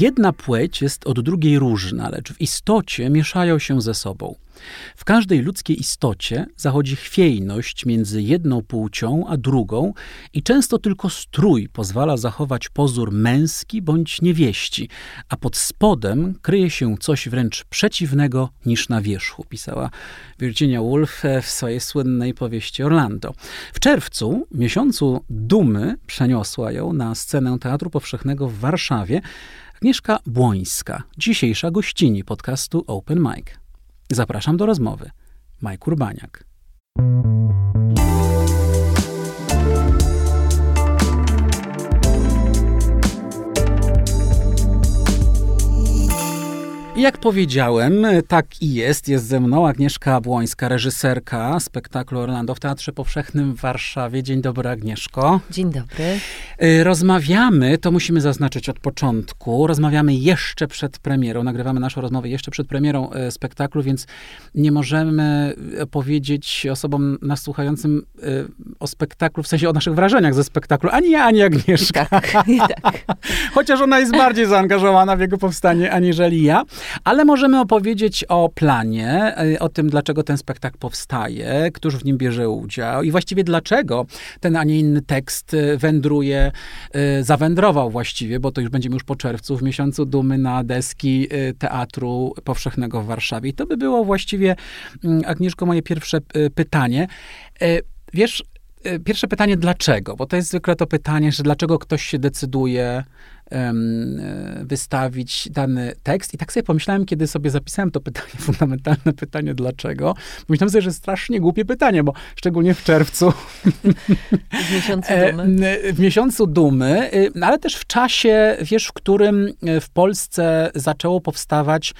Jedna płeć jest od drugiej różna, lecz w istocie mieszają się ze sobą. W każdej ludzkiej istocie zachodzi chwiejność między jedną płcią a drugą i często tylko strój pozwala zachować pozór męski bądź niewieści, a pod spodem kryje się coś wręcz przeciwnego niż na wierzchu, pisała Virginia Woolf w swojej słynnej powieści Orlando. W czerwcu, miesiącu dumy, przeniosła ją na scenę Teatru Powszechnego w Warszawie Agnieszka Błońska, dzisiejsza gościni podcastu Open Mic. Zapraszam do rozmowy. Mike Urbaniak. Jak powiedziałem, tak i jest. Jest ze mną Agnieszka Błońska, reżyserka spektaklu Orlando w Teatrze Powszechnym w Warszawie. Dzień dobry, Agnieszko. Dzień dobry. Y, rozmawiamy, to musimy zaznaczyć od początku, rozmawiamy jeszcze przed premierą, nagrywamy naszą rozmowę jeszcze przed premierą y, spektaklu, więc nie możemy y, powiedzieć osobom nas słuchającym o spektaklu, w sensie o naszych wrażeniach ze spektaklu, ani ja, ani Agnieszka. Tak, tak. Chociaż ona jest bardziej zaangażowana w jego powstanie, aniżeli ja. Ale możemy opowiedzieć o planie, y, o tym, dlaczego ten spektakl powstaje, któż w nim bierze udział i właściwie dlaczego ten, a nie inny tekst y, wędruje, y, zawędrował właściwie, bo to już będziemy już po czerwcu, w miesiącu dumy na deski Teatru Powszechnego w Warszawie. I to by było właściwie, mm, Agnieszko, moje pierwsze pytanie. Wiesz, pierwsze pytanie, dlaczego? Bo to jest zwykle to pytanie, że dlaczego ktoś się decyduje E, wystawić dany tekst. I tak sobie pomyślałem, kiedy sobie zapisałem to pytanie, fundamentalne pytanie, dlaczego. Myślałem sobie, że strasznie głupie pytanie, bo szczególnie w czerwcu. W miesiącu e, dumy. W miesiącu dumy, y, ale też w czasie, wiesz, w którym y, w Polsce zaczęło powstawać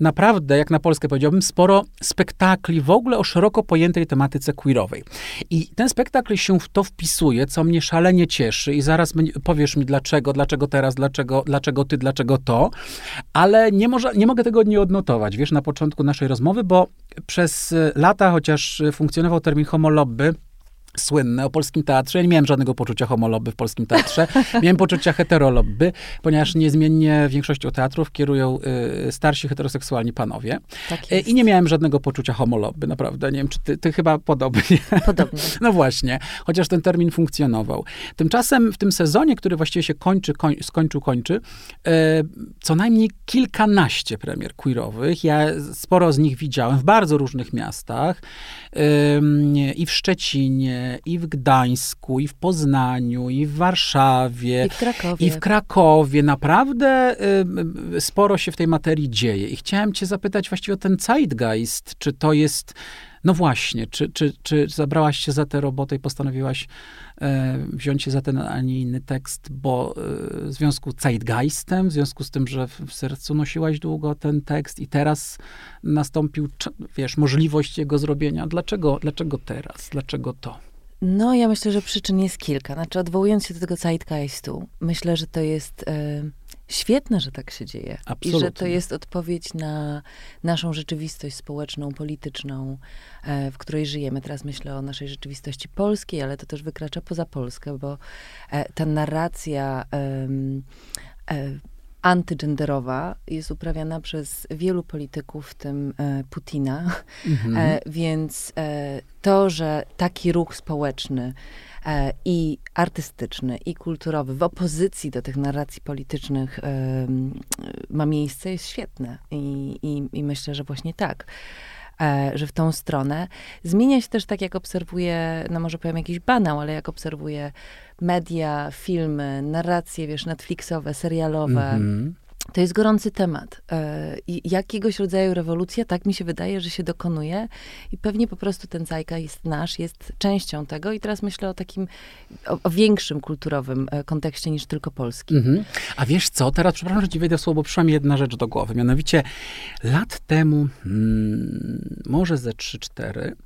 naprawdę, jak na Polskę powiedziałbym, sporo spektakli w ogóle o szeroko pojętej tematyce queerowej. I ten spektakl się w to wpisuje, co mnie szalenie cieszy i zaraz powiesz mi dlaczego, dlaczego teraz, dlaczego, dlaczego ty, dlaczego to, ale nie, może, nie mogę tego nie odnotować, wiesz, na początku naszej rozmowy, bo przez lata, chociaż funkcjonował termin homolobby, słynne o polskim teatrze. Ja nie miałem żadnego poczucia homolobby w polskim teatrze. miałem poczucia heterolobby, ponieważ niezmiennie większością teatrów kierują y, starsi heteroseksualni panowie. Tak y, I nie miałem żadnego poczucia homolobby, naprawdę. Nie wiem, czy ty, ty chyba podobnie. Podobnie. no właśnie, chociaż ten termin funkcjonował. Tymczasem w tym sezonie, który właściwie się kończy, koń, skończył, kończy, y, co najmniej kilkanaście premier queerowych. Ja sporo z nich widziałem w bardzo różnych miastach. I w Szczecinie, i w Gdańsku, i w Poznaniu, i w Warszawie, i w Krakowie. I w Krakowie. Naprawdę y, sporo się w tej materii dzieje. I chciałem cię zapytać właściwie o ten zeitgeist. Czy to jest no właśnie, czy, czy, czy zabrałaś się za tę robotę i postanowiłaś e, wziąć się za ten, a nie inny tekst, bo e, w związku z zeitgeistem, w związku z tym, że w, w sercu nosiłaś długo ten tekst i teraz nastąpił, wiesz, możliwość jego zrobienia. Dlaczego, dlaczego teraz? Dlaczego to? No, ja myślę, że przyczyn jest kilka. Znaczy, odwołując się do tego zeitgeistu, myślę, że to jest e, świetne, że tak się dzieje. Absolutnie. I że to jest odpowiedź na naszą rzeczywistość społeczną, polityczną, e, w której żyjemy. Teraz myślę o naszej rzeczywistości polskiej, ale to też wykracza poza Polskę, bo e, ta narracja antygenderowa jest uprawiana przez wielu polityków, w tym e, Putina. Mhm. E, więc e, to, że taki ruch społeczny e, i artystyczny, i kulturowy w opozycji do tych narracji politycznych ma miejsce, jest świetne. I, i, i myślę, że właśnie tak. E, że w tą stronę. Zmienia się też tak, jak obserwuję, no może powiem jakiś banał, ale jak obserwuję media, filmy, narracje, wiesz, Netflixowe, serialowe. Mm -hmm to jest gorący temat. E, I jakiegoś rodzaju rewolucja, tak mi się wydaje, że się dokonuje i pewnie po prostu ten jest nasz jest częścią tego i teraz myślę o takim, o, o większym kulturowym e, kontekście niż tylko polski. Mhm. A wiesz co, teraz przepraszam, że ci wejdę w słowo, przyszła mi jedna rzecz do głowy, mianowicie lat temu, hmm, może ze 3-4, y,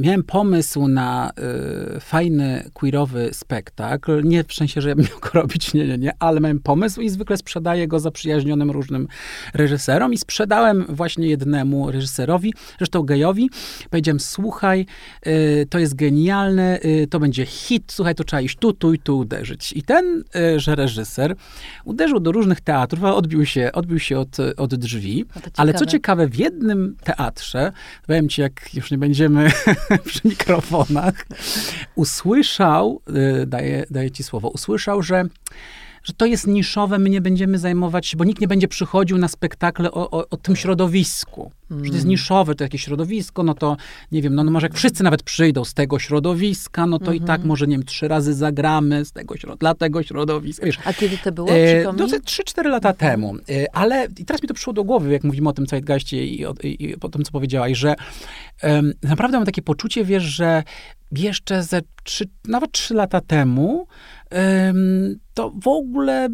miałem pomysł na y, fajny queerowy spektakl. Nie w sensie, że ja bym miał go robić, nie, nie, nie, ale miałem pomysł i zwykle sprzedaję go zaprzyjaźnionym różnym reżyserom i sprzedałem właśnie jednemu reżyserowi, zresztą gejowi. Powiedziałem, słuchaj, y, to jest genialne, y, to będzie hit, słuchaj, to trzeba iść tu, tu i tu uderzyć. I ten, y, że reżyser uderzył do różnych teatrów, a odbił się, odbił się od, od drzwi. Ale co ciekawe, w jednym teatrze, powiem ci, jak już nie będziemy przy mikrofonach, usłyszał, y, daję, daję ci słowo, usłyszał, że że to jest niszowe, my nie będziemy zajmować się, bo nikt nie będzie przychodził na spektakle o, o, o tym środowisku. Mm. Że to jest mm. niszowe, to jakieś środowisko, no to nie wiem, no, no może jak wszyscy nawet przyjdą z tego środowiska, no to mm -hmm. i tak mhm. może, nie wiem, trzy razy zagramy z tego, dla tego środowiska. Wiesz, A kiedy to było? E, no, trzy, cztery lata temu. E, ale i teraz mi to przyszło do głowy, jak mówimy o tym Zeitgeistie i, i, i o tym, co powiedziałaś, że naprawdę mam takie poczucie, wiesz, że jeszcze ze trzy, nawet trzy lata temu to w ogóle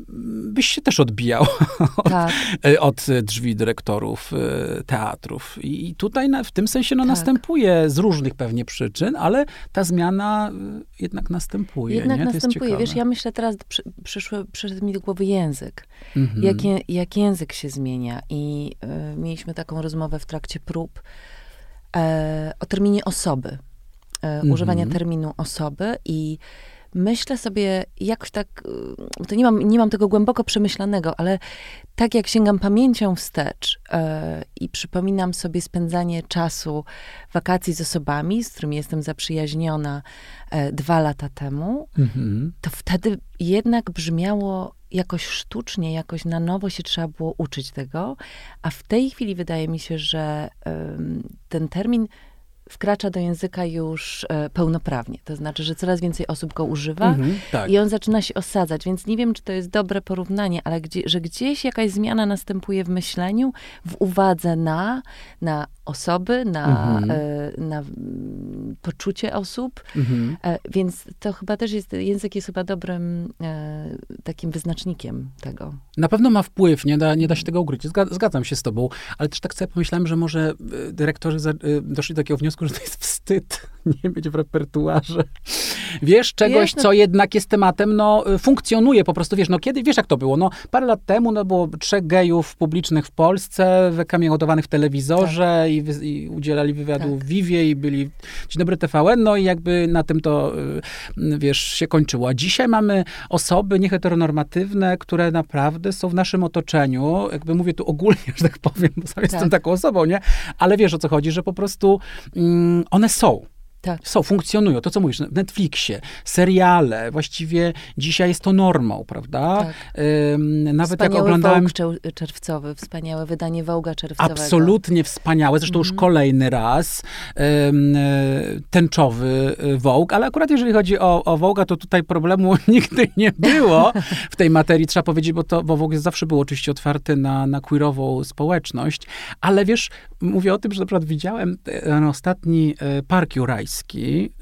byś się też odbijał tak. od, drzwi dyrektorów e, teatrów. I tutaj na, w tym sensie no, tak. następuje z różnych pewnie przyczyn, ale ta zmiana e, jednak następuje. Jednak nie? następuje. Wiesz, ja myślę teraz, przy, przyszły, przyszedł mi do głowy język. Mhm. Jak, jak język się zmienia. I y, mieliśmy taką rozmowę w trakcie prób o terminie osoby. Mhm. Używania terminu osoby i myślę sobie jakoś tak, y, to nie mam, nie mam tego głęboko przemyślanego, ale tak jak sięgam pamięcią wstecz yy, i przypominam sobie spędzanie czasu, wakacji z osobami, z którymi jestem zaprzyjaźniona yy, dwa lata temu, mhm. to wtedy jednak brzmiało jakoś sztucznie, jakoś na nowo się trzeba było uczyć tego, a w tej chwili wydaje mi się, że yy, ten termin wkracza do języka już e, pełnoprawnie. To znaczy, że coraz więcej osób go używa mhm, tak. i on zaczyna się osadzać. Więc nie wiem, czy to jest dobre porównanie, ale gdzie, że gdzieś jakaś zmiana następuje w myśleniu, w uwadze na, na osoby, na, mhm. e, na poczucie osób. Mhm. E, więc to chyba też jest, język jest chyba dobrym e, takim wyznacznikiem tego. Na pewno ma wpływ, nie da, nie da się tego ukryć. Zgadzam się z tobą, ale też tak sobie pomyślałem, że może dyrektorzy doszli do takiego wniosku, że to jest wstyd nie mieć w repertuarze. Wiesz, czegoś, no. co jednak jest tematem, no, funkcjonuje po prostu, wiesz, no kiedy, wiesz jak to było, no, parę lat temu, no, było trzech gejów publicznych w Polsce, wykamiełowanych w telewizorze tak. i, wy, i, udzielali wywiadu tak. w Vivie i byli Dzień dobry TVN, no i jakby na tym to, y, wiesz, się kończyło. A dzisiaj mamy osoby nieheteronormatywne, które naprawdę są w naszym otoczeniu, jakby mówię tu ogólnie, że tak powiem, bo sam tak. jestem taką osobą, nie? Ale wiesz o co chodzi, że po prostu one są. Tak. Są, funkcjonują. To, co mówisz, w Netflixie, seriale, właściwie dzisiaj jest to normą, prawda? Tak. Ym, nawet wspaniały jak oglądałem... Wołg czerwcowy, wspaniałe wydanie Wołga czerwcowego. Absolutnie wspaniałe, zresztą mm -hmm. już mhm. kolejny raz ym, tęczowy Wołg, ale akurat jeżeli chodzi o, o Wołga, to tutaj problemu nigdy nie było w tej materii, trzeba powiedzieć, bo to bo Wołg zawsze był oczywiście otwarty na, na queerową społeczność, ale wiesz, mówię o tym, że na przykład widziałem ten ostatni e, Park Jurajski,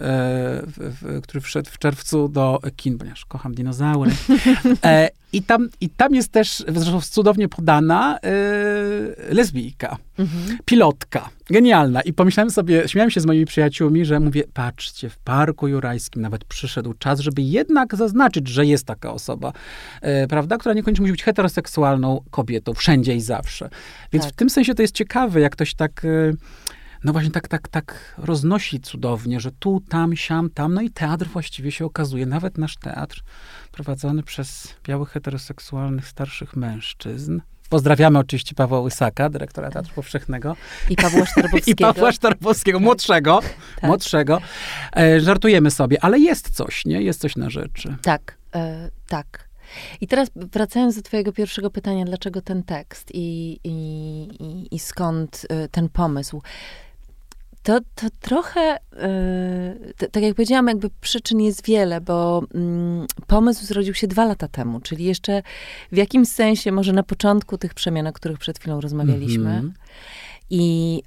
e, który wszedł w czerwcu do kin, ponieważ kocham dinozaury. E, I tam, I tam jest też zresztą cudownie podana lesbijka, mhm. pilotka, genialna. I pomyślałem sobie, śmiałem się z moimi przyjaciółmi, że mówię, patrzcie, w Parku Jurajskim nawet przyszedł czas, żeby jednak zaznaczyć, że jest taka osoba, prawda, która niekoniecznie musi być heteroseksualną kobietą, wszędzie i zawsze. Więc tak. w tym sensie to jest ciekawe, jak ktoś tak no właśnie tak, tak, tak roznosi cudownie, że tu, tam, siam, tam. No i teatr właściwie się okazuje, nawet nasz teatr prowadzony przez białych, heteroseksualnych, starszych mężczyzn. Pozdrawiamy oczywiście Pawła Łysaka, dyrektora Teatru Powszechnego. I Pawła Sztarbowskiego. I Pawła Sztarbowskiego, tak. młodszego. Tak. młodszego. E, żartujemy sobie, ale jest coś, nie? Jest coś na rzeczy. Tak, e, tak. I teraz wracając do twojego pierwszego pytania, dlaczego ten tekst i, i, i, i skąd y, ten pomysł? To, to trochę, yy, tak jak powiedziałam, jakby przyczyn jest wiele, bo yy, pomysł zrodził się dwa lata temu, czyli jeszcze w jakimś sensie, może na początku tych przemian, o których przed chwilą rozmawialiśmy. Mm -hmm. I,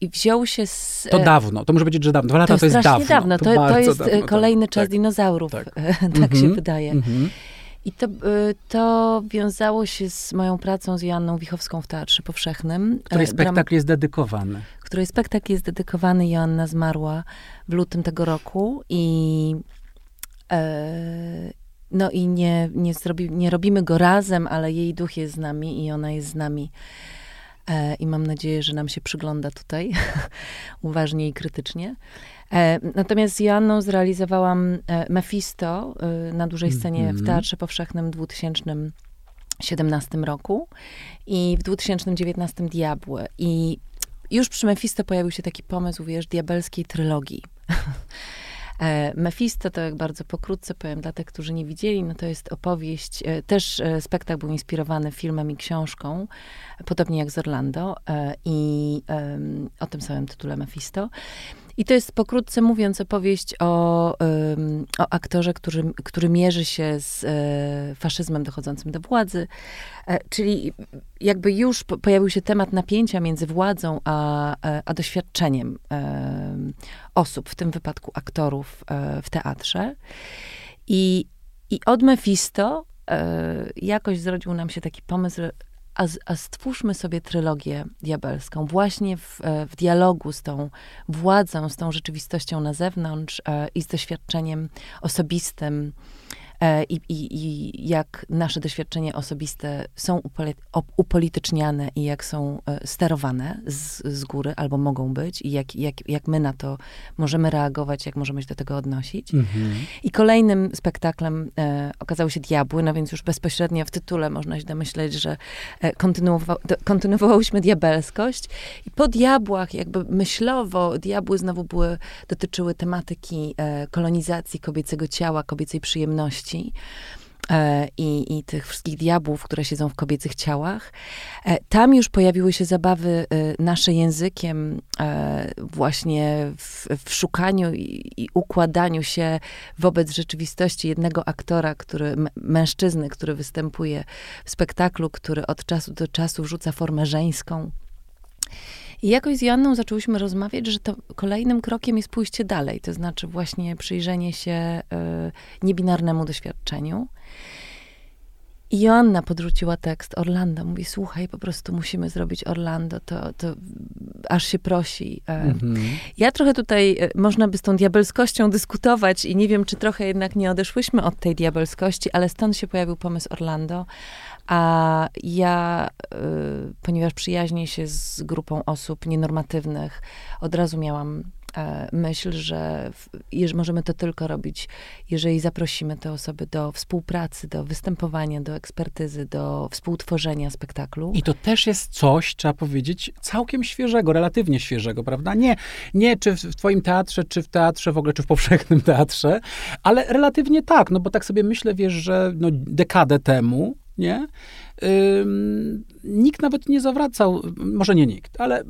i wziął się z... To dawno, to może powiedzieć, że dawno. Dwa lata to, to jest dawno. dawno. To, to, to jest dawno, kolejny czas tak. dinozaurów, tak, tak mm -hmm. się wydaje. Mm -hmm. I to, to wiązało się z moją pracą z Joanną Wichowską w Teatrze Powszechnym. Której spektakl jest dedykowany. Której spektakl jest dedykowany. Joanna zmarła w lutym tego roku i no i nie, nie, zrobi, nie robimy go razem, ale jej duch jest z nami i ona jest z nami. E, I mam nadzieję, że nam się przygląda tutaj uważnie i krytycznie. E, natomiast z Joanną zrealizowałam e, Mephisto e, na dużej scenie mm -hmm. w mhm. Teatrze Powszechnym w 2017 roku i w 2019 Diabły. I już przy Mephisto pojawił się taki pomysł, wiesz, diabelskiej trylogii. Mephisto, to jak bardzo pokrótce powiem dla tych, którzy nie widzieli, no to jest opowieść, też spektakl był inspirowany filmem i książką, podobnie jak z Orlando i o tym samym tytule Mephisto. I to jest pokrótce mówiąc opowieść o, o aktorze, który, który mierzy się z e, faszyzmem dochodzącym do władzy. E, czyli jakby już pojawił się temat napięcia między władzą a, e, a doświadczeniem osób, w tym wypadku aktorów w teatrze. I, i od Mephisto jakoś zrodził nam się taki pomysł, a, a stwórzmy sobie trylogię diabelską, właśnie w, e, w dialogu z tą władzą, z tą rzeczywistością na zewnątrz e, i z doświadczeniem osobistym i, i, i jak nasze doświadczenia osobiste są upolityczniane i jak są e, sterowane z, z góry, albo mogą być, i jak, jak, jak my na to możemy reagować, jak możemy się do tego odnosić. Mhm. I kolejnym spektaklem e, okazały się Diabły, no więc już bezpośrednio w tytule można się domyśleć, że e, kontynuowa kontynuowałyśmy diabelskość. I po Diabłach, jakby myślowo, Diabły znowu były, dotyczyły tematyki e, kolonizacji kobiecego ciała, kobiecej przyjemności, E, i, i tych wszystkich diabłów, które siedzą w kobiecych ciałach. E, tam już pojawiły się zabawy e, nasze językiem, właśnie w, w szukaniu i, i, układaniu się wobec rzeczywistości jednego aktora, który, mężczyzny, który występuje w spektaklu, który od czasu do czasu rzuca formę żeńską. I jakoś z Joanną zaczęłyśmy rozmawiać, że to kolejnym krokiem jest pójście dalej, to znaczy właśnie przyjrzenie się y, niebinarnemu doświadczeniu. I Joanna podrzuciła tekst Orlando. Mówi, słuchaj, po prostu musimy zrobić Orlando, to, to aż się prosi. Mhm. Ja trochę tutaj, e, można by z tą diabelskością dyskutować i nie wiem, czy trochę jednak nie odeszłyśmy od tej diabelskości, ale stąd się pojawił pomysł Orlando. A ja, y, ponieważ przyjaźnię się z grupą osób nienormatywnych, od razu miałam e, myśl, że możemy to tylko robić, jeżeli zaprosimy te osoby do współpracy, do występowania, do ekspertyzy, do współtworzenia spektaklu. I to też jest coś, trzeba powiedzieć, całkiem świeżego, relatywnie świeżego, prawda? Nie, nie czy w twoim teatrze, czy w teatrze w ogóle, czy w powszechnym teatrze, ale relatywnie tak, no bo tak sobie myślę, wiesz, że no, dekadę temu nie? Nikt nawet nie zawracał, może nie nikt, ale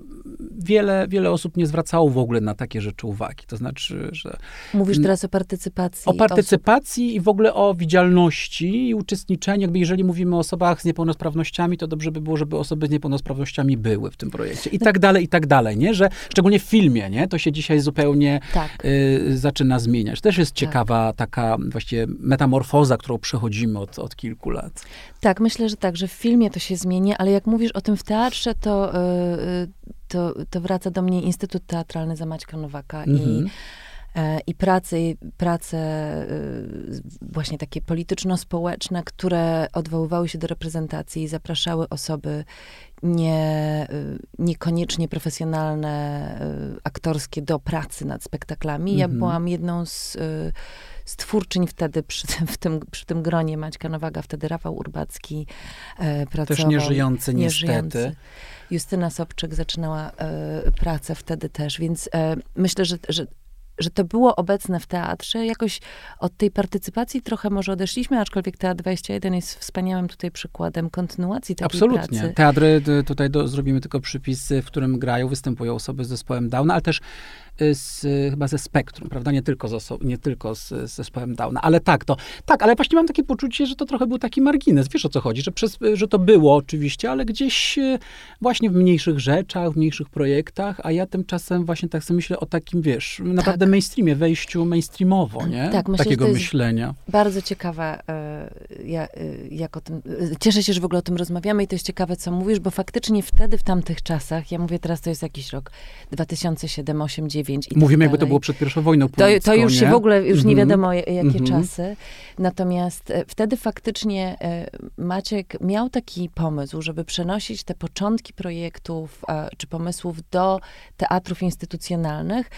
wiele, wiele osób nie zwracało w ogóle na takie rzeczy uwagi. To znaczy, że. Mówisz teraz o partycypacji. O partycypacji osób. i w ogóle o widzialności i uczestniczeniu. Jakby jeżeli mówimy o osobach z niepełnosprawnościami, to dobrze by było, żeby osoby z niepełnosprawnościami były w tym projekcie. I tak dalej, i tak dalej, nie? Że szczególnie w filmie, nie? To się dzisiaj zupełnie tak. y, zaczyna zmieniać. Też jest tak. ciekawa taka właściwie metamorfoza, którą przechodzimy od, od kilku lat. Tak, myślę, że tak, że w filmie to się zmieni, ale jak mówisz o tym w teatrze, to, yy, to, to wraca do mnie Instytut Teatralny Zamaćka Nowaka i mhm. e, i prace, prace y, właśnie takie polityczno-społeczne, które odwoływały się do reprezentacji i zapraszały osoby nie, y, niekoniecznie profesjonalne, y, aktorskie do pracy nad spektaklami. Ja mhm. byłam jedną z stwórczyń wtedy przy tym, w tym, przy tym gronie Maćka Nowaga, wtedy Rafał Urbacki e, pracował. Też nieżyjący, niestety. Justyna Sobczyk zaczynała e, pracę wtedy też, więc e, myślę, że, że że to było obecne w teatrze. Jakoś od tej partycypacji trochę może odeszliśmy, aczkolwiek Teatr 21 jest wspaniałym tutaj przykładem kontynuacji takiej Absolutnie. pracy. Teatry, tutaj do, zrobimy tylko przypis, w którym grają, występują osoby z zespołem Downa, ale też z, chyba ze spektrum, prawda? Nie tylko z, oso- nie tylko z, z zespołem Downa. Ale tak, to tak, ale właśnie mam takie poczucie, że to trochę był taki margines. Wiesz o co chodzi? Że, przez, że to było oczywiście, ale gdzieś e, właśnie w mniejszych rzeczach, w mniejszych projektach, a ja tymczasem właśnie tak sobie myślę o takim, wiesz, naprawdę Tak. mainstreamie, wejściu mainstreamowo, nie? Tak, myślę, Takiego myślenia. Bardzo ciekawe, e, ja, e, jak o tym. Cieszę się, że w ogóle o tym rozmawiamy i to jest ciekawe, co mówisz, bo faktycznie wtedy, w tamtych czasach, ja mówię teraz, to jest jakiś rok 2007, 8, 9 i Mówimy, tak jakby to było przed pierwszą wojną To, to już się w ogóle, już nie Mhm. wiadomo ja- jakie Mhm. czasy. Natomiast e, wtedy faktycznie e, Maciek miał taki pomysł, żeby przenosić te początki projektów czy pomysłów do teatrów instytucjonalnych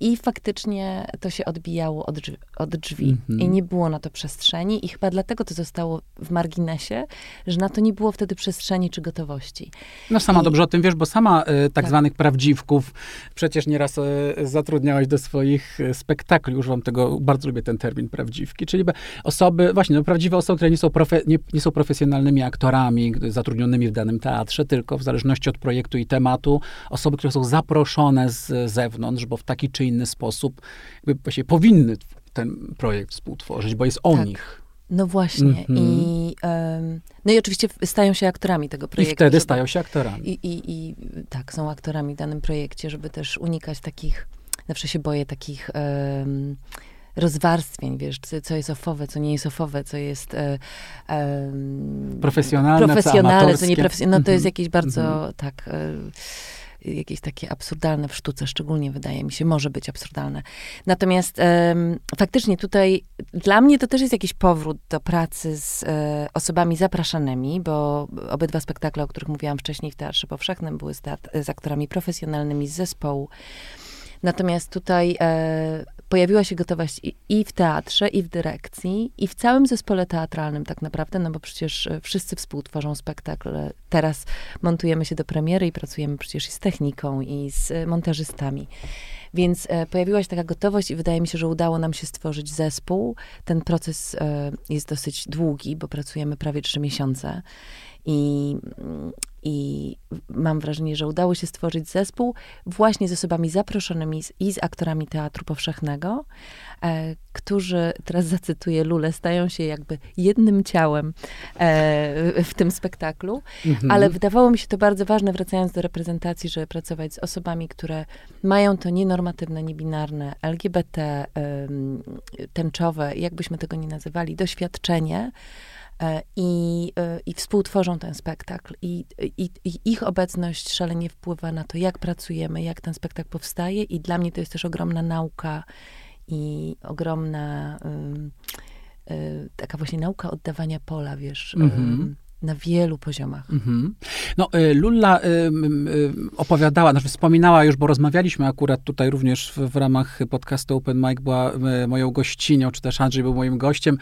i faktycznie to się odbijało od drzwi. Od drzwi. Mhm. I nie było na to przestrzeni i chyba dlatego to zostało w marginesie, że na to nie było wtedy przestrzeni czy gotowości. No sama I- dobrze o tym wiesz, bo sama e, tak, Tak. zwanych prawdziwków przecież nieraz e, zatrudniałaś do swoich e, spektakli. Używam tego, bardzo lubię ten termin prawdziwki, czyli osoby, właśnie no, prawdziwe osoby, które nie są, profe, nie, nie są profesjonalnymi aktorami zatrudnionymi w danym teatrze, tylko w zależności od projektu i tematu, osoby, które są zaproszone z zewnątrz, bo w taki czy inny sposób jakby właściwie powinny ten projekt współtworzyć, bo jest o Tak. nich. No właśnie. Mhm. I, em, no i oczywiście stają się aktorami tego I projektu. wtedy żeby- stają się aktorami. I, i, I tak, są aktorami w danym projekcie, żeby też unikać takich, zawsze się boję takich em, rozwarstwień, wiesz, co, co jest ofowe, co nie jest ofowe, co jest e, em, Profesjonalne, co profesjonalne, co amatorskie. nieprofesjonalne. No to jest Mhm. jakieś bardzo, Mhm. tak, e, jakieś takie absurdalne w sztuce, szczególnie wydaje mi się, może być absurdalne. Natomiast em, faktycznie tutaj dla mnie to też jest jakiś powrót do pracy z e, osobami zapraszanymi, bo obydwa spektakle, o których mówiłam wcześniej w Teatrze Powszechnym, były z, z aktorami profesjonalnymi z zespołu. Natomiast tutaj e, pojawiła się gotowość i, i w teatrze, i w dyrekcji, i w całym zespole teatralnym tak naprawdę, no bo przecież e, wszyscy współtworzą spektakl. Teraz montujemy się do premiery i pracujemy przecież i z techniką, i z e, montażystami. Więc e, pojawiła się taka gotowość i wydaje mi się, że udało nam się stworzyć zespół. Ten proces jest dosyć długi, bo pracujemy prawie trzy miesiące. I, I mam wrażenie, że udało się stworzyć zespół właśnie z osobami zaproszonymi z, i z aktorami Teatru Powszechnego, e, którzy, teraz zacytuję Lulę, stają się jakby jednym ciałem e, w tym spektaklu. Mhm. Ale wydawało mi się to bardzo ważne, wracając do reprezentacji, żeby pracować z osobami, które mają to nienormatywne, niebinarne, LGBT, em, tęczowe, jakbyśmy tego nie nazywali, doświadczenie e, i, e, i współtworzą ten spektakl. I, i, I ich obecność szalenie wpływa na to, jak pracujemy, jak ten spektakl powstaje i dla mnie to jest też ogromna nauka i ogromna e, taka właśnie nauka oddawania pola, wiesz, em, Mhm. Na wielu poziomach. Mhm. No, y, Lulla y, y, opowiadała, znaczy wspominała już, bo rozmawialiśmy akurat tutaj również w, w ramach podcastu Open Mic, była y, moją gościnią, czy też Andrzej był moim gościem,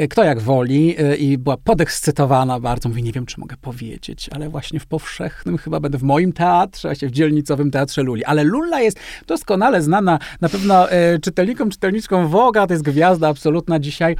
y, kto jak woli y, i była podekscytowana bardzo. Mówi, nie wiem, czy mogę powiedzieć, ale właśnie w powszechnym chyba będę w moim teatrze, właśnie w dzielnicowym teatrze Luli. Ale Lulla jest doskonale znana na pewno czytelnikom, czytelniczkom Woga, to jest gwiazda absolutna dzisiaj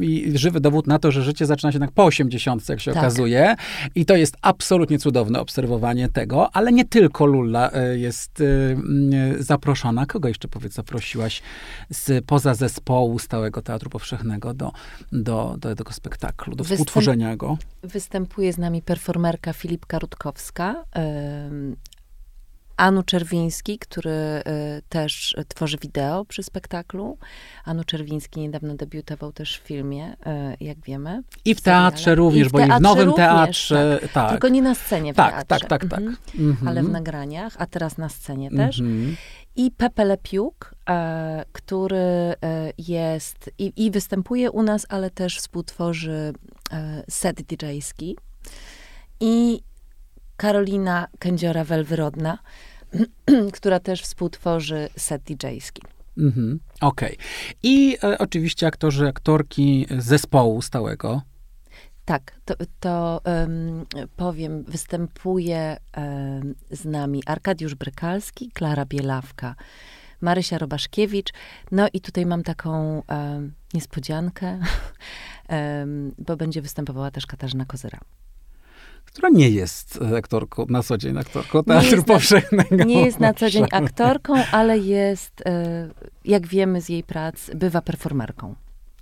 i żywy dowód na to, że życie zaczyna się jednak po 80 jak się Tak. okazuje. I to jest absolutnie cudowne obserwowanie tego, ale nie tylko Lulla e, jest e, mm, zaproszona. Kogo jeszcze, powiedz, zaprosiłaś z, poza zespołu Stałego Teatru Powszechnego do, do, do tego spektaklu, do Występ- współtworzenia go? Występuje z nami performerka Filipka Rutkowska, Anu Czerwiński, który y, też tworzy wideo przy spektaklu. Anu Czerwiński niedawno debiutował też w filmie, y, jak wiemy. I w teatrze również, I w bo i w teatrze nowym również, teatrze, tak. Tylko nie na scenie w tak, teatrze. tak, tak, tak. Mhm. Mhm. Ale w nagraniach, a teraz na scenie też. Mhm. I Pepe Lepiuk, e, który e, jest i, i występuje u nas, ale też współtworzy e, set DJ-ski. I Karolina Kędziora-Welwyrodna, która też współtworzy set DJ-ski. Mhm. Okej. I e, oczywiście aktorzy, aktorki zespołu stałego. Tak, to, to em, powiem, występuje em, z nami Arkadiusz Brykalski, Klara Bielawka, Marysia Robaszkiewicz. No i tutaj mam taką em, niespodziankę, bo będzie występowała też Katarzyna Kozyra. Która nie jest aktorką na co dzień, aktorką teatru nie powszechnego. Na, nie jest na co dzień aktorką, ale jest, e, jak wiemy z jej prac, bywa performerką.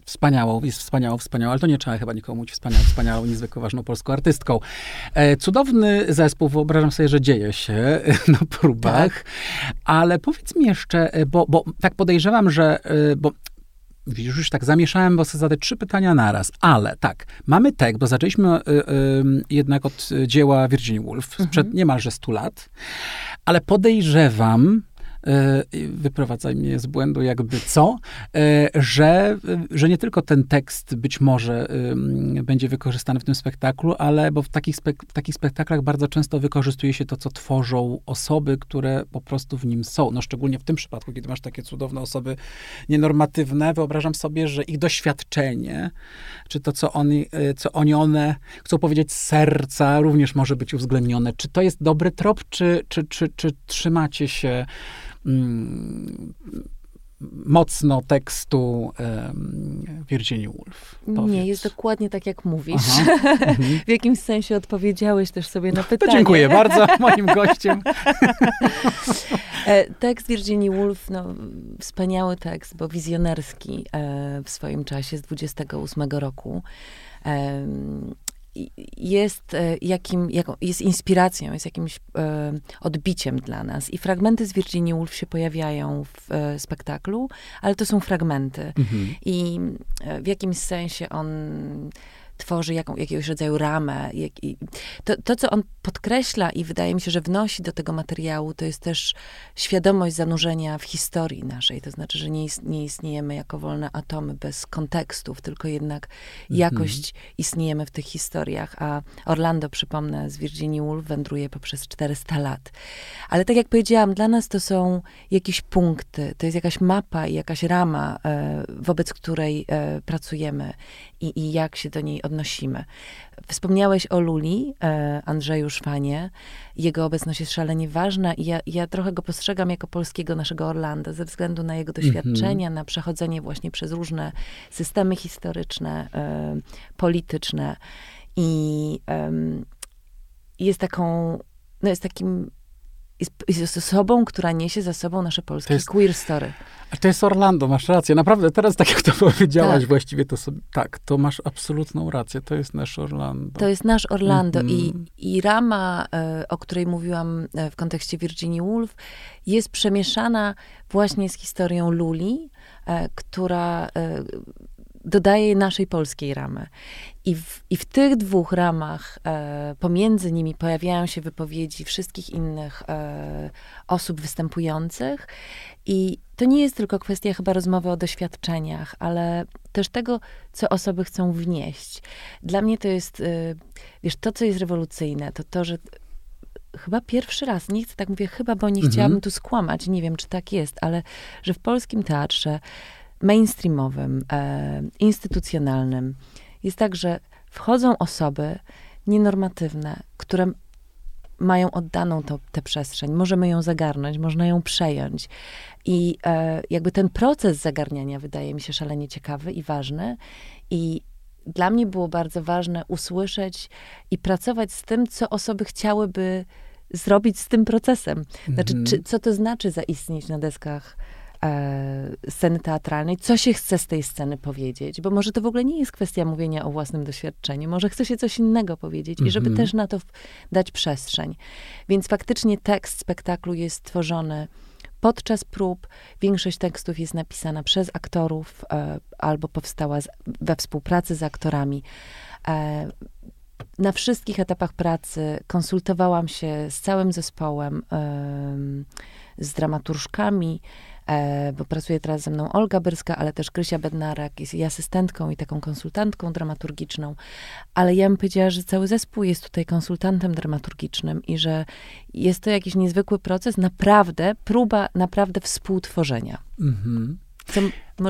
Wspaniałą, jest wspaniałą, wspaniałą, ale to nie trzeba chyba nikomu mówić, wspaniałą, wspaniałą, niezwykle ważną polską artystką. E, cudowny zespół, wyobrażam sobie, że dzieje się na próbach, tak. ale powiedz mi jeszcze, e, bo, bo tak podejrzewam, że, e, bo Widzisz, już tak zamieszałem, bo chcę zadać trzy pytania naraz. Ale tak, mamy tekst, bo zaczęliśmy y, y, jednak od dzieła Virginia Woolf sprzed mhm. niemalże 100 lat, ale podejrzewam, wyprowadzaj mnie z błędu jakby co, e, że, że nie tylko ten tekst być może będzie wykorzystany w tym spektaklu, ale bo w takich, spek takich spektaklach bardzo często wykorzystuje się to, co tworzą osoby, które po prostu w nim są. No szczególnie w tym przypadku, kiedy masz takie cudowne osoby nienormatywne, wyobrażam sobie, że ich doświadczenie, czy to, co oni, e, co oni one chcą powiedzieć z serca, również może być uwzględnione. Czy to jest dobry trop, czy, czy, czy, czy trzymacie się Mm, mocno tekstu um, Virginia Woolf. Powiedz. Nie, jest dokładnie tak, jak mówisz. w jakimś sensie odpowiedziałeś też sobie na pytanie. To dziękuję bardzo moim gościem. E, tekst Virginia Woolf, no, wspaniały tekst, bo wizjonerski e, w swoim czasie z 28 roku jest, e, jakim, jest inspiracją, jest jakimś e, odbiciem dla nas. I fragmenty z Virginia Woolf się pojawiają w e, spektaklu, ale to są fragmenty. Mhm. I e, w jakimś sensie on tworzy jaką, jakiegoś rodzaju ramę. Jak, to, to, co on podkreśla i wydaje mi się, że wnosi do tego materiału, to jest też świadomość zanurzenia w historii naszej. To znaczy, że nie, nie istniejemy jako wolne atomy bez kontekstów, tylko jednak mhm. jakość istniejemy w tych historiach. A Orlando, przypomnę, z Virginia Woolf wędruje poprzez 400 lat. Ale tak jak powiedziałam, dla nas to są jakieś punkty, to jest jakaś mapa i jakaś rama, e, wobec której e, pracujemy i, i jak się do niej odnosimy. Wspomniałeś o Luli, e, Andrzeju Szwanie. Jego obecność jest szalenie ważna i ja, ja trochę go postrzegam jako polskiego naszego Orlando, ze względu na jego doświadczenia, mm -hmm. na przechodzenie właśnie przez różne systemy historyczne, e, polityczne. I jest taką, no jest takim jest, jest osobą, która niesie za sobą nasze polskie jest, queer story. A to jest Orlando, masz rację. Naprawdę, teraz tak jak to powiedziałaś, tak. właściwie to sobie, tak, to masz absolutną rację. To jest nasz Orlando. To jest nasz Orlando mm -hmm. i, i rama, e, o której mówiłam e, w kontekście Virginia Woolf, jest przemieszana właśnie z historią Luli, e, która dodaje naszej polskiej ramy. I w, I w tych dwóch ramach, e, pomiędzy nimi pojawiają się wypowiedzi wszystkich innych e, osób występujących. I to nie jest tylko kwestia chyba rozmowy o doświadczeniach, ale też tego, co osoby chcą wnieść. Dla mnie to jest, e, wiesz, to, co jest rewolucyjne, to to, że chyba pierwszy raz, nie chcę tak mówię chyba, bo nie mhm. chciałabym tu skłamać, nie wiem, czy tak jest, ale że w polskim teatrze mainstreamowym, e, instytucjonalnym jest tak, że wchodzą osoby nienormatywne, które mają oddaną tę przestrzeń. Możemy ją zagarnąć, można ją przejąć. I e, jakby ten proces zagarniania wydaje mi się szalenie ciekawy i ważny. I dla mnie było bardzo ważne usłyszeć i pracować z tym, co osoby chciałyby zrobić z tym procesem. Znaczy, -hmm. czy, co to znaczy zaistnieć na deskach sceny teatralnej, co się chce z tej sceny powiedzieć, bo może to w ogóle nie jest kwestia mówienia o własnym doświadczeniu, może chce się coś innego powiedzieć mm -hmm. i żeby mhm. też na to dać przestrzeń. Więc faktycznie tekst spektaklu jest tworzony podczas prób. Większość tekstów jest napisana przez aktorów e, albo powstała z, we współpracy z aktorami. E, na wszystkich etapach pracy konsultowałam się z całym zespołem, z dramaturżkami, E, bo pracuje teraz ze mną Olga Byrska, ale też Krysia Bednarak jest jej asystentką i taką konsultantką dramaturgiczną. Ale ja bym powiedziała, że cały zespół jest tutaj konsultantem dramaturgicznym i że jest to jakiś niezwykły proces, naprawdę, próba naprawdę współtworzenia. Mhm. Co,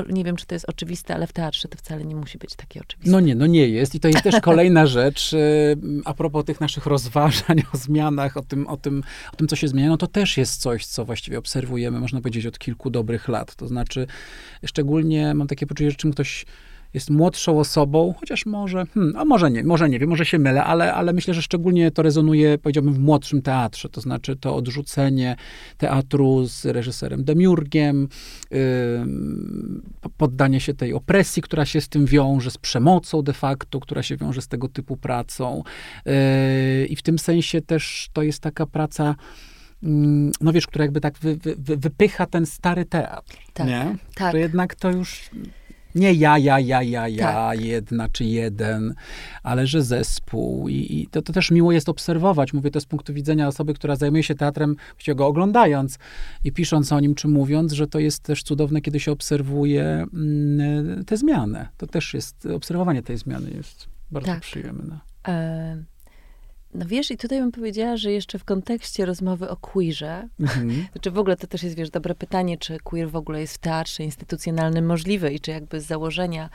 nie wiem, czy to jest oczywiste, ale w teatrze to wcale nie musi być takie oczywiste. No nie, no nie jest. I to jest też kolejna rzecz, y, a propos tych naszych rozważań o zmianach, o tym, o tym, o tym co się zmienia, no to też jest coś, co właściwie obserwujemy, można powiedzieć, od kilku dobrych lat. To znaczy, szczególnie mam takie poczucie, że czym ktoś jest młodszą osobą, chociaż może, hmm, a może nie, może nie wiem, może się mylę, ale, ale myślę, że szczególnie to rezonuje, powiedziałbym, w młodszym teatrze, to znaczy to odrzucenie teatru z reżyserem Demiurgiem, yy, poddanie się tej opresji, która się z tym wiąże, z przemocą de facto, która się wiąże z tego typu pracą. Yy, I w tym sensie też to jest taka praca, no wiesz, która jakby tak wy, wy, wypycha ten stary teatr, tak, nie? Tak. To jednak to już nie ja, ja, ja, ja, ja, tak. jedna czy jeden, ale że zespół. I, i to, to, też miło jest obserwować. Mówię to z punktu widzenia osoby, która zajmuje się teatrem, właściwie go oglądając i pisząc o nim, czy mówiąc, że to jest też cudowne, kiedy się obserwuje mm, te zmiany. To też jest, obserwowanie tej zmiany jest bardzo tak. przyjemne. E no wiesz, i tutaj bym powiedziała, że jeszcze w kontekście rozmowy o queerze, mhm. znaczy w ogóle to też jest, wiesz, dobre pytanie, czy queer w ogóle jest w teatrze instytucjonalnym możliwy i czy jakby z założenia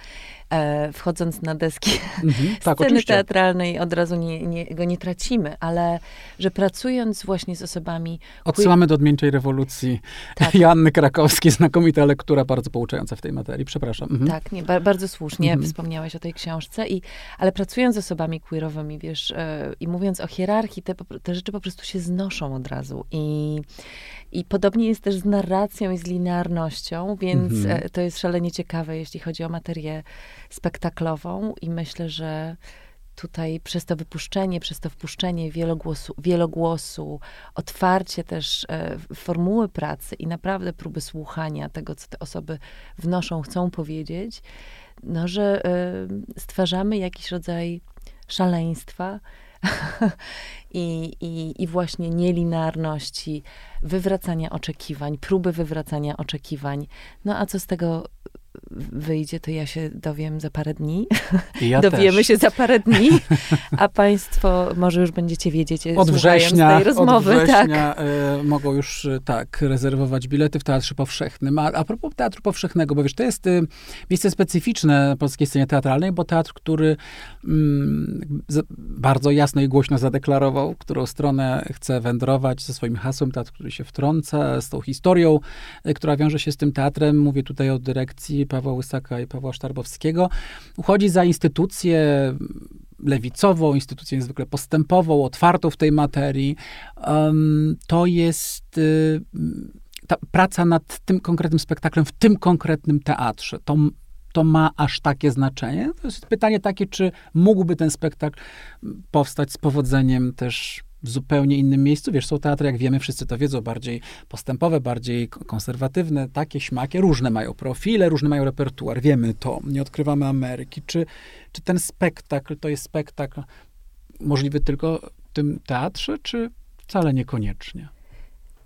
e, wchodząc na deski mhm, tak, sceny teatralnej od razu nie, nie, go nie tracimy, ale że pracując właśnie z osobami... Odsyłamy do Odmieńczej Rewolucji tak. Joanny Krakowskiej, znakomita lektura, bardzo pouczająca w tej materii, przepraszam. Mhm. Tak, nie, ba bardzo słusznie mhm. wspomniałaś o tej książce, i, ale pracując z osobami queerowymi, wiesz, e, i mówiąc o hierarchii, te, te rzeczy po prostu się znoszą od razu i i podobnie jest też z narracją i z linearnością, więc mhm. E, to jest szalenie ciekawe, jeśli chodzi o materię spektaklową i myślę, że tutaj przez to wypuszczenie, przez to wpuszczenie wielogłosu, wielogłosu otwarcie też e, formuły pracy i naprawdę próby słuchania tego, co te osoby wnoszą, chcą powiedzieć, no, że e, stwarzamy jakiś rodzaj szaleństwa, I, i, i właśnie nielinearności, wywracania oczekiwań, próby wywracania oczekiwań. No a co z tego wyjdzie, to ja się dowiem za parę dni. Ja Dowiemy też. się za parę dni, a państwo może już będziecie wiedzieć od września, tej rozmowy. Od września tak. y, mogą już y, tak rezerwować bilety w Teatrze Powszechnym. A, a propos Teatru Powszechnego, bo wiesz, to jest y, miejsce specyficzne polskiej scenie teatralnej, bo teatr, który mm, z, bardzo jasno i głośno zadeklarował, którą stronę chce wędrować ze swoim hasłem, teatr, który się wtrąca, z tą historią, która wiąże się z tym teatrem. Mówię tutaj o dyrekcji Pawła Łysaka i Pawła Sztarbowskiego, uchodzi za instytucję lewicową, instytucję niezwykle postępową, otwartą w tej materii. to jest y, ta praca nad tym konkretnym spektaklem w tym konkretnym teatrze. To, to ma aż takie znaczenie? To jest pytanie takie, czy mógłby ten spektakl powstać z powodzeniem też w zupełnie innym miejscu. Wiesz, są teatry, jak wiemy, wszyscy to wiedzą, bardziej postępowe, bardziej konserwatywne, takie, śmakie, różne mają profile, różny mają repertuar. Wiemy to, nie odkrywamy Ameryki. Czy, czy ten spektakl to jest spektakl możliwy tylko w tym teatrze, czy wcale niekoniecznie?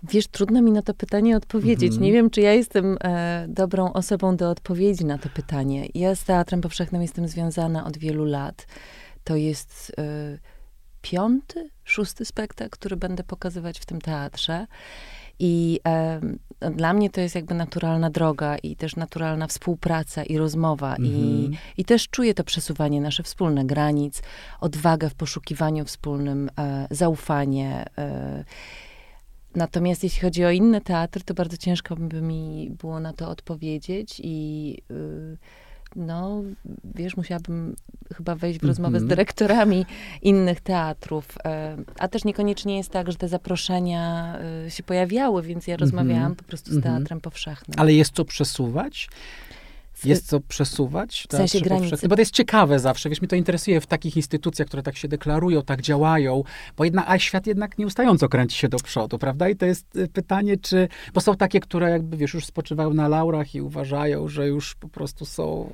Wiesz, trudno mi na to pytanie odpowiedzieć. Mm -hmm. Nie wiem, czy ja jestem e, dobrą osobą do odpowiedzi na to pytanie. Ja z Teatrem Powszechnym jestem związana od wielu lat. To jest e, piąty, szósty spektakl, który będę pokazywać w tym teatrze. I e, dla mnie to jest jakby naturalna droga i też naturalna współpraca i rozmowa. I, mhm. I też czuję to przesuwanie nasze wspólne granic, odwagę w poszukiwaniu wspólnym, e, zaufanie. E, Natomiast jeśli chodzi o inne teatry, to bardzo ciężko by mi było na to odpowiedzieć i y, no, wiesz, musiałabym chyba wejść w rozmowę mm -hmm. z mhm. dyrektorami innych teatrów. E, a też niekoniecznie jest tak, że te zaproszenia e, się pojawiały, więc ja rozmawiałam mm -hmm. po prostu z mhm. Teatrem Powszechnym. Ale jest co przesuwać? Jest co przesuwać? W sensie granicy. Bo to jest ciekawe zawsze, wiesz, mnie to interesuje w takich instytucjach, które tak się deklarują, tak działają, bo jednak, a świat jednak nieustająco kręci się do przodu, prawda? I to jest y, pytanie, czy, bo są takie, które jakby, wiesz, już spoczywają na laurach i uważają, że już po prostu są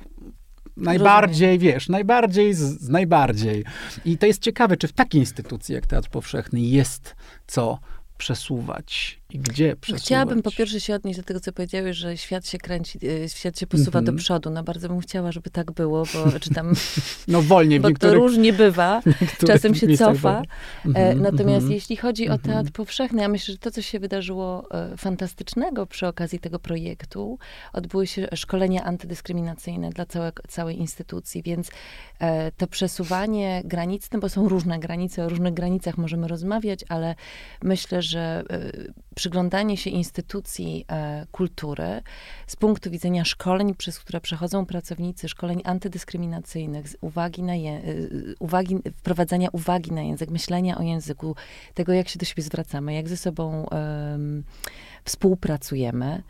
najbardziej, Rozumiem. wiesz, najbardziej z, z, najbardziej. I to jest ciekawe, czy w takiej instytucji jak Teatr Powszechny jest co przesuwać i gdzie przesuwać? Chciałabym po pierwsze się odnieść do tego, co powiedziałeś, że świat się kręci, e, świat się posuwa do mhm. przodu. No bardzo bym chciała, żeby tak było, bo czy tam... no wolniej. Bo to różnie bywa. Czasem się cofa. Mm -hmm, Natomiast mm -hmm. jeśli chodzi o mhm. teatr powszechny, ja myślę, że to, co się wydarzyło e, fantastycznego przy okazji tego projektu, odbyły się szkolenia antydyskryminacyjne dla całe, całej instytucji, więc to przesuwanie granic, no bo są różne granice, o różnych granicach możemy rozmawiać, ale myślę, że przyglądanie się instytucji kultury z punktu widzenia szkoleń, przez które przechodzą pracownicy, szkoleń antydyskryminacyjnych, z uwagi na je, uwagi, wprowadzania uwagi na język, myślenia o języku, tego, jak się do siebie zwracamy, jak ze sobą um, współpracujemy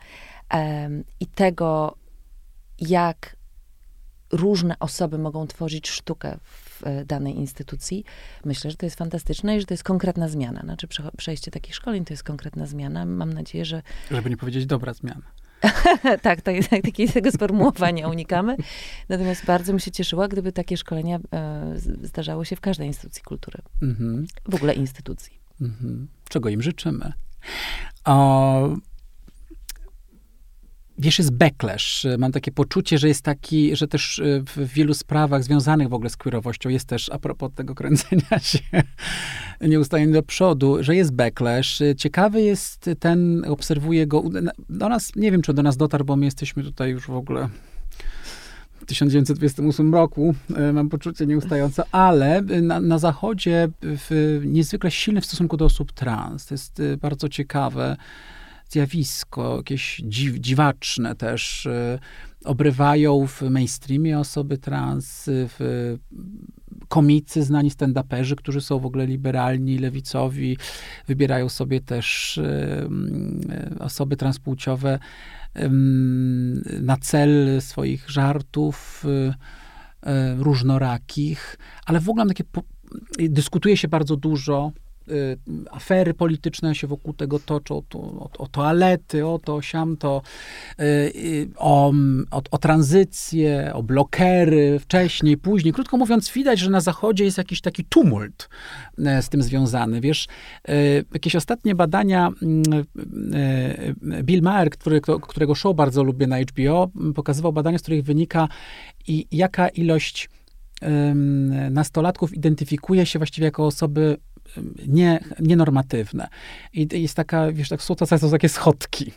um, i tego, jak różne osoby mogą tworzyć sztukę w e, danej instytucji, myślę, że to jest fantastyczne i że to jest konkretna zmiana. Znaczy przejście takich szkoleń to jest konkretna zmiana. Mam nadzieję, że... Żeby nie powiedzieć dobra zmiana. tak, to jest, takiego sformułowania unikamy. Natomiast bardzo bym się cieszyła, gdyby takie szkolenia e, zdarzały się w każdej instytucji kultury. Mm-hmm. W ogóle instytucji. Mm-hmm. Czego im życzymy. O, wiesz, jest backlash. Mam takie poczucie, że jest taki, że też e, w wielu sprawach związanych w ogóle z queerowością jest też, a propos tego kręcenia się nieustannie do przodu, że jest backlash. Ciekawy jest ten, obserwuję go, do nas, nie wiem, czy do nas dotarł, bo my jesteśmy tutaj już w ogóle w 1928 roku, e, mam poczucie nieustające, ale na, na Zachodzie w, niezwykle silny w stosunku do osób trans. To jest e, bardzo ciekawe zjawisko, jakieś dziw, dziwaczne też. Y, obrywają w mainstreamie osoby trans, w komicy, znani stand-uperzy, którzy są w ogóle liberalni, lewicowi, wybierają sobie też y, y, osoby transpłciowe na cel swoich żartów różnorakich, ale w ogóle takie dyskutuje się bardzo dużo Y, afery polityczne się wokół tego toczą, to, o, o toalety, o to, siam to, y, y, o, o, o tranzycję, o blokery, wcześniej, później. Krótko mówiąc, widać, że na Zachodzie jest jakiś taki tumult z tym związany. Wiesz, jakieś ostatnie badania Bill Maher, który, którego show bardzo lubię na HBO, pokazywał badania, z których wynika i jaka ilość nastolatków identyfikuje się właściwie jako osoby nie, nienormatywne. I jest taka, wiesz, tak to są takie schodki.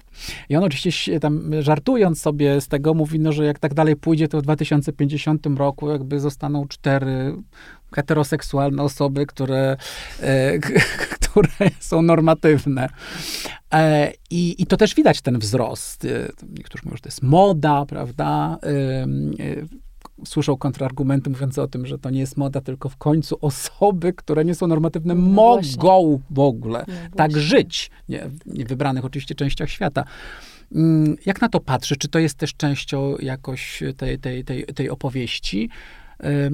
I on oczywiście tam żartując sobie z tego mówi, no, że jak tak dalej pójdzie, to w 2050 roku jakby zostaną cztery heteroseksualne osoby, które, e, które są normatywne. E, i, I to też widać ten wzrost. E, niektórzy mówią, że to jest moda, prawda? E, e słyszą kontrargumenty mówiące o tym, że to nie jest moda, tylko w końcu osoby, które nie są normatywne, no mogą właśnie. w ogóle no tak żyć. Nie, nie wybranych oczywiście częściach świata. Mm, jak na to patrzy? Czy to jest też częścią jakoś tej, tej, tej, tej opowieści e,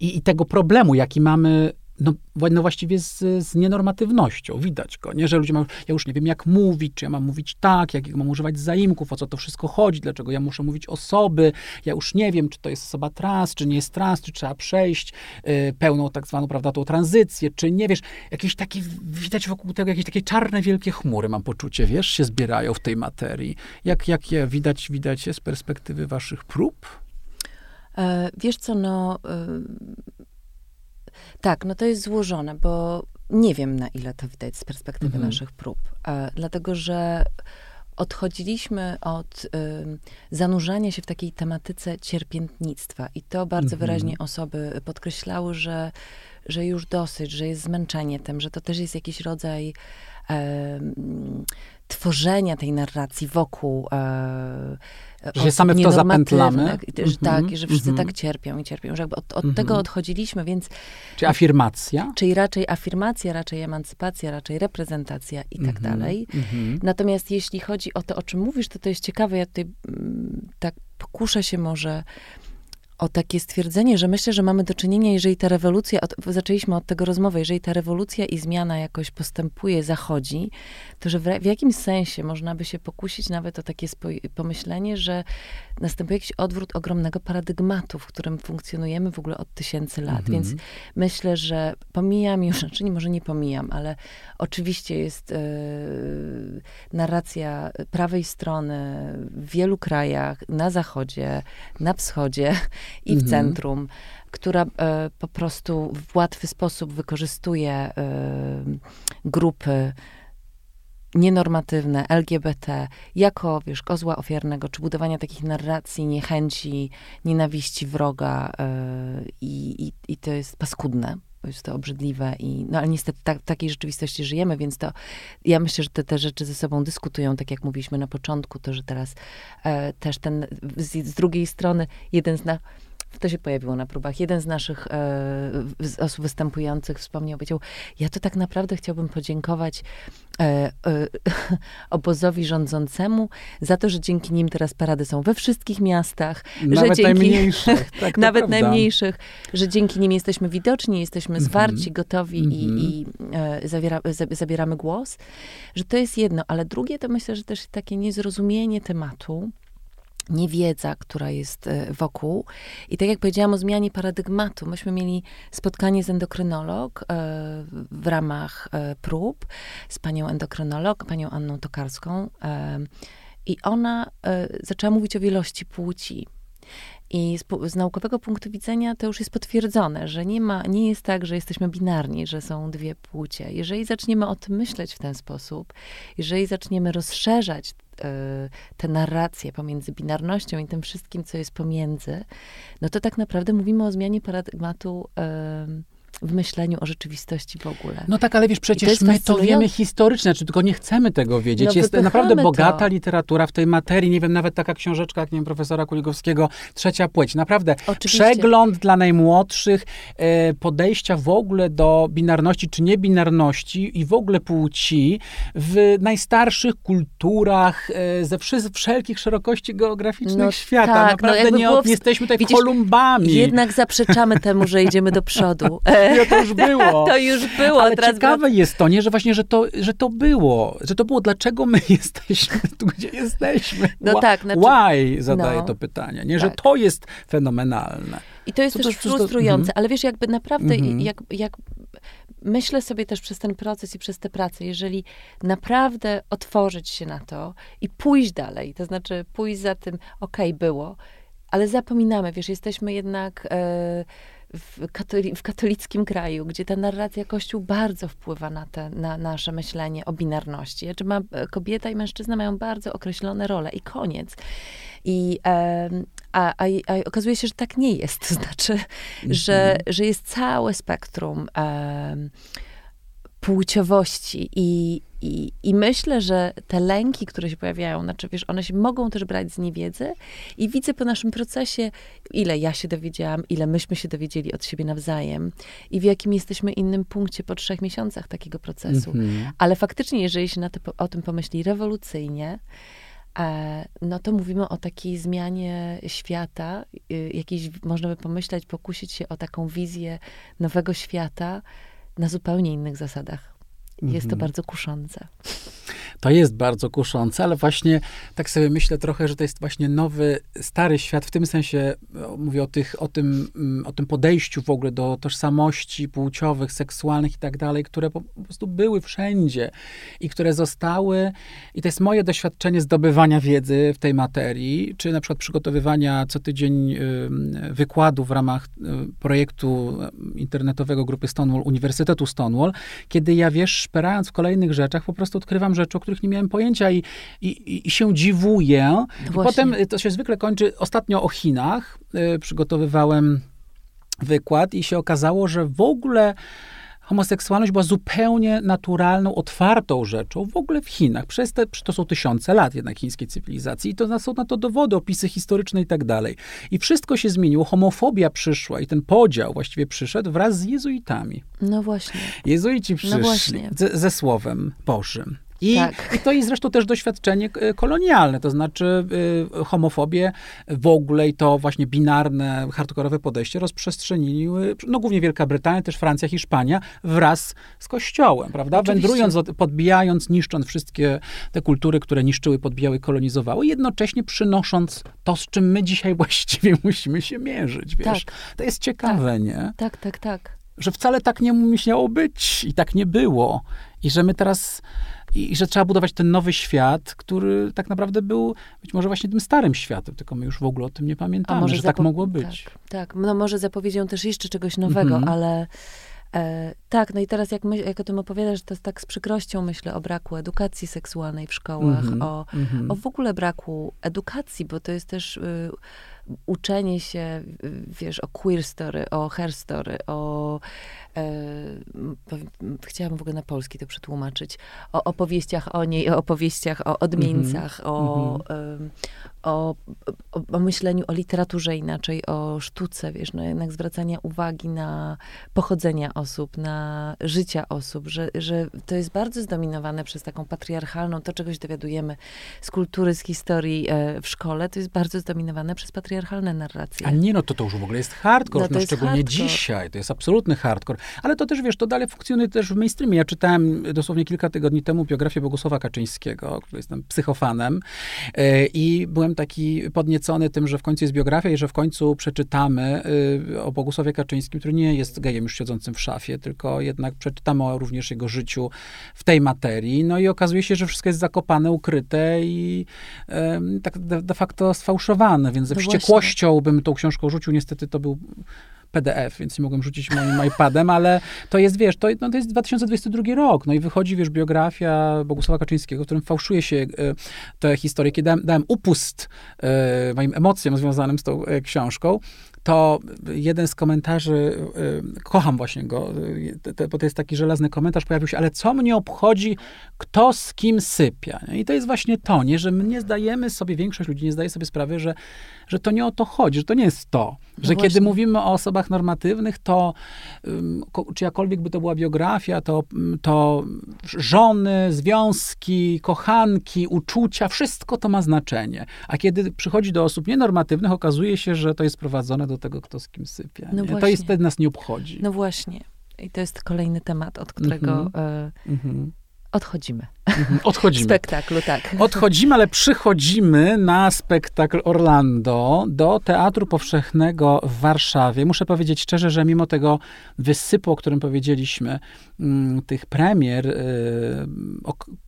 i, i tego problemu, jaki mamy no, no właściwie z, z nienormatywnością. Widać go, nie? Że ludzie mają, ja już nie wiem jak mówić, czy ja mam mówić tak, jak, mam używać zaimków, o co to wszystko chodzi, dlaczego ja muszę mówić osoby, ja już nie wiem, czy to jest osoba trans, czy nie jest trans, czy trzeba przejść y, pełną tak zwaną, prawda, tą tranzycję, czy nie, wiesz, jakieś takie, widać wokół tego jakieś takie czarne, wielkie chmury, mam poczucie, wiesz, się zbierają w tej materii. Jak, jak je widać, widać z perspektywy waszych prób? E, wiesz co, no... Y tak, no to jest złożone, bo nie wiem, na ile to widać z perspektywy mhm. naszych prób. E, dlatego, że odchodziliśmy od y, zanurzania się w takiej tematyce cierpiętnictwa. I to bardzo mhm. wyraźnie osoby podkreślały, że, że już dosyć, że jest zmęczenie tym, że to też jest jakiś rodzaj tworzenia tej narracji wokół e, że się same w to zapętlamy. Że, tak, i że wszyscy tak cierpią i cierpią, że jakby od, od tego odchodziliśmy, więc... Czy afirmacja? Czyli raczej afirmacja, raczej emancypacja, raczej reprezentacja i tak dalej. Natomiast jeśli chodzi o to, o czym mówisz, to to jest ciekawe, ja tutaj mm, tak pokuszę się może o takie stwierdzenie, że myślę, że mamy do czynienia, jeżeli ta rewolucja, od, zaczęliśmy od tego rozmowy, jeżeli ta rewolucja i zmiana jakoś postępuje, zachodzi, to że w, w jakimś sensie można by się pokusić nawet o takie pomyślenie, że następuje jakiś odwrót ogromnego paradygmatu, w którym funkcjonujemy w ogóle od tysięcy lat. Mhm. Więc myślę, że pomijam już, znaczy nie, może nie pomijam, ale oczywiście jest e, narracja prawej strony w wielu krajach, na zachodzie, na wschodzie i w mhm. centrum, która e, po prostu w łatwy sposób wykorzystuje e, grupy nienormatywne, LGBT, jako, wiesz, kozła ofiarnego, czy budowania takich narracji niechęci, nienawiści wroga yy, i, i to jest paskudne. Jest to obrzydliwe i, no ale niestety tak, w takiej rzeczywistości żyjemy, więc to, ja myślę, że te, te rzeczy ze sobą dyskutują, tak jak mówiliśmy na początku, to, że teraz e, też ten, z, z drugiej strony, jeden z na, to się pojawiło na próbach. Jeden z naszych e, osób występujących wspomniał, powiedział, ja to tak naprawdę chciałbym podziękować e, e, obozowi rządzącemu za to, że dzięki nim teraz parady są we wszystkich miastach. Nawet że dzięki, najmniejszych. Tak, nawet prawda. najmniejszych, że dzięki nim jesteśmy widoczni, jesteśmy Mhm. zwarci, gotowi i, Mhm. i e, zawiera, za- zabieramy głos. Że to jest jedno, ale drugie to myślę, że też takie niezrozumienie tematu, niewiedza, która jest e, wokół. I tak jak powiedziałam o zmianie paradygmatu, myśmy mieli spotkanie z endokrynolog e, w ramach e, prób z panią endokrynolog, panią Anną Tokarską. I ona zaczęła mówić o wielości płci. I z, z naukowego punktu widzenia to już jest potwierdzone, że nie, ma, nie jest tak, że jesteśmy binarni, że są dwie płcie. Jeżeli zaczniemy o tym myśleć w ten sposób, jeżeli zaczniemy rozszerzać e, te narracje pomiędzy binarnością i tym wszystkim, co jest pomiędzy, no to tak naprawdę mówimy o zmianie paradygmatu w myśleniu o rzeczywistości w ogóle. No tak, ale wiesz, to przecież jest my to wiemy historycznie, czy tylko nie chcemy tego wiedzieć. No, jest naprawdę to. bogata literatura w tej materii. Nie wiem, nawet taka książeczka, jak nie wiem, profesora Kuligowskiego, Trzecia Płeć. Naprawdę Oczywiście. przegląd dla najmłodszych, e, podejścia w ogóle do binarności czy niebinarności i w ogóle płci w najstarszych kulturach e, ze wszelkich szerokości geograficznych No świata. tak, no Naprawdę jakby nie, w- jesteśmy tutaj widzisz, Kolumbami. Jednak zaprzeczamy temu, że idziemy do przodu. Ja to już było. to już było. Ale ciekawe jest to, nie, że właśnie, że to, że to było. Że to było, dlaczego my jesteśmy tu, gdzie jesteśmy. No Wha- tak, znaczy- Why zadaję no. to pytanie, nie? Że Tak. to jest fenomenalne. I to jest To też frustrujące, mhm. ale wiesz, jakby naprawdę, Mhm. jak, jak myślę sobie też przez ten proces i przez tę pracę, jeżeli naprawdę otworzyć się na to i pójść dalej, to znaczy pójść za tym, okej, było, ale zapominamy, wiesz, jesteśmy jednak e, w, katoli- w katolickim kraju, gdzie ta narracja Kościół bardzo wpływa na, te, na nasze myślenie o binarności. Znaczy ma, kobieta i mężczyzna mają bardzo określone role i koniec. I, em, a, a, a okazuje się, że tak nie jest. To znaczy, że, że jest całe spektrum em, płciowości i, i, i myślę, że te lęki, które się pojawiają, znaczy wiesz, one się mogą też brać z niewiedzy i widzę po naszym procesie, ile ja się dowiedziałam, ile myśmy się dowiedzieli od siebie nawzajem i w jakim jesteśmy innym punkcie po trzech miesiącach takiego procesu. Mhm. Ale faktycznie, jeżeli się na to, o tym pomyśli rewolucyjnie, e, no to mówimy o takiej zmianie świata, y, jakiejś, można by pomyśleć, pokusić się o taką wizję nowego świata na zupełnie innych zasadach. Jest to Mhm. bardzo kuszące. To jest bardzo kuszące, ale właśnie tak sobie myślę trochę, że to jest właśnie nowy, stary świat, w tym sensie o, mówię o, tych, o, tym, mm, o tym podejściu w ogóle do tożsamości płciowych, seksualnych i tak dalej, które po prostu były wszędzie i które zostały, i to jest moje doświadczenie zdobywania wiedzy w tej materii, czy na przykład przygotowywania co tydzień wykładu w ramach y, projektu y, internetowego grupy Stonewall, Uniwersytetu Stonewall, kiedy ja, wiesz, szperając w kolejnych rzeczach, po prostu odkrywam rzeczy, których nie miałem pojęcia i, i, i- się dziwuję. I właśnie. potem y, to się zwykle kończy, ostatnio o Chinach y, przygotowywałem wykład i się okazało, że w ogóle homoseksualność była zupełnie naturalną, otwartą rzeczą w ogóle w Chinach. Przez te, to są tysiące lat jednak chińskiej cywilizacji i to są na to dowody, opisy historyczne i tak dalej. I wszystko się zmieniło, homofobia przyszła i ten podział właściwie przyszedł wraz z jezuitami. No właśnie. Jezuici przyszli właśnie. ze, ze Słowem Bożym. I, Tak. I to jest zresztą też doświadczenie e, kolonialne, to znaczy y, homofobię w ogóle i to właśnie binarne, hardkorowe podejście rozprzestrzeniły, no głównie Wielka Brytania, też Francja, Hiszpania, wraz z Kościołem, prawda? Oczywiście. Wędrując, od- podbijając, niszcząc wszystkie te kultury, które niszczyły, podbijały, kolonizowały, jednocześnie przynosząc to, z czym my dzisiaj właściwie musimy się mierzyć, wiesz? Tak. To jest ciekawe, nie? Tak, tak, tak. że wcale tak nie musiało być i tak nie było. I że my teraz, i, i że trzeba budować ten nowy świat, który tak naprawdę był być może właśnie tym starym światem, tylko my już w ogóle o tym nie pamiętamy, że tak mogło być. Tak, tak. No może zapowiedzią też jeszcze czegoś nowego, Mhm. ale e, tak, no i teraz jak, my, jak o tym opowiadasz, to tak z przykrością myślę o braku edukacji seksualnej w szkołach, Mhm, o, mhm. o w ogóle braku edukacji, bo to jest też y, uczenie się, wiesz, o queer story, o hair story, o chciałam w ogóle na polski to przetłumaczyć, o opowieściach o niej, o opowieściach o odmieńcach, mm -hmm. o, mm -hmm. o, o, o, myśleniu o literaturze inaczej, o sztuce, wiesz, no jednak zwracania uwagi na pochodzenia osób, na życia osób, że, że to jest bardzo zdominowane przez taką patriarchalną, to czegoś dowiadujemy z kultury, z historii e, w szkole, to jest bardzo zdominowane przez patriarchalne narracje. A nie, no to to już w ogóle jest hardcore, no, no szczególnie hardcore. dzisiaj, to jest absolutny hardcore. Ale to też, wiesz, to dalej funkcjonuje też w mainstreamie. Ja czytałem dosłownie kilka tygodni temu biografię Bogusława Kaczyńskiego, który jestem psychofanem e, i byłem taki podniecony tym, że w końcu jest biografia i że w końcu przeczytamy e, o Bogusławie Kaczyńskim, który nie jest gejem już siedzącym w szafie, tylko jednak przeczytamy również jego życiu w tej materii. No i okazuje się, że wszystko jest zakopane, ukryte i tak de, facto sfałszowane, więc ze no wściekłością bym tą książką rzucił. Niestety to był PDF, więc nie mogłem rzucić moim iPadem, ale to jest, wiesz, to, no, to jest 2022 rok, no i wychodzi, wiesz, biografia Bogusława Kaczyńskiego, w którym fałszuje się e, tę historię, kiedy dałem, dałem upust e, moim emocjom związanym z tą e, książką, to jeden z komentarzy, kocham właśnie go, bo to jest taki żelazny komentarz, pojawił się, ale co mnie obchodzi, kto z kim sypia? I to jest właśnie to, nie, że my nie zdajemy sobie, większość ludzi nie zdaje sobie sprawy, że, że to nie o to chodzi, że to nie jest to. Że no kiedy mówimy o osobach normatywnych, to czyjakolwiek by to była biografia, to, to żony, związki, kochanki, uczucia, wszystko to ma znaczenie. A kiedy przychodzi do osób nienormatywnych, okazuje się, że to jest prowadzone do tego, kto z kim sypia. No to jest wtedy nas nie obchodzi. No właśnie. I to jest kolejny temat, od którego mm -hmm. y mm -hmm. odchodzimy. Mhm, odchodzimy. Spektaklu, tak. Odchodzimy, ale przychodzimy na spektakl Orlando do Teatru Powszechnego w Warszawie. Muszę powiedzieć szczerze, że mimo tego wysypu, o którym powiedzieliśmy, mm, tych premier, y,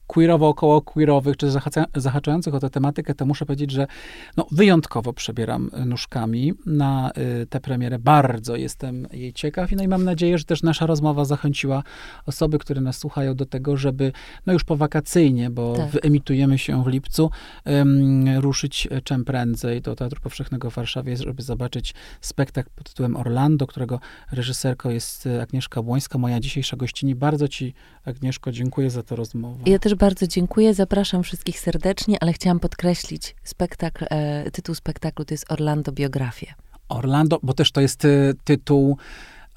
queerowo około queerowych, czy zahaczających o tę tematykę, to muszę powiedzieć, że no, wyjątkowo przebieram nóżkami na y, tę premierę. Bardzo jestem jej ciekaw i, no i mam nadzieję, że też nasza rozmowa zachęciła osoby, które nas słuchają do tego, żeby no już po wakacyjnie, bo tak. wyemitujemy się w lipcu, um, ruszyć czym prędzej do Teatru Powszechnego w Warszawie, żeby zobaczyć spektakl pod tytułem Orlando, którego reżyserką jest e, Agnieszka Błońska, moja dzisiejsza gościni. Bardzo ci, Agnieszko, dziękuję za tę rozmowę. Ja też bardzo dziękuję, zapraszam wszystkich serdecznie, ale chciałam podkreślić, spektakl, e, tytuł spektaklu to jest Orlando Biografie. Orlando, bo też to jest e, tytuł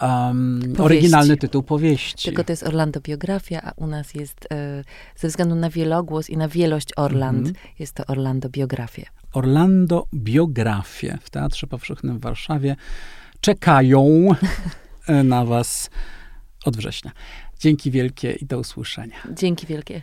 um, oryginalny tytuł powieści. Tylko to jest Orlando biografia, a u nas jest e, ze względu na wielogłos i na wielość Orland, mm -hmm. jest to Orlando biografia. Orlando biografie w Teatrze Powszechnym w Warszawie czekają e, na was od września. Dzięki wielkie i do usłyszenia. Dzięki wielkie.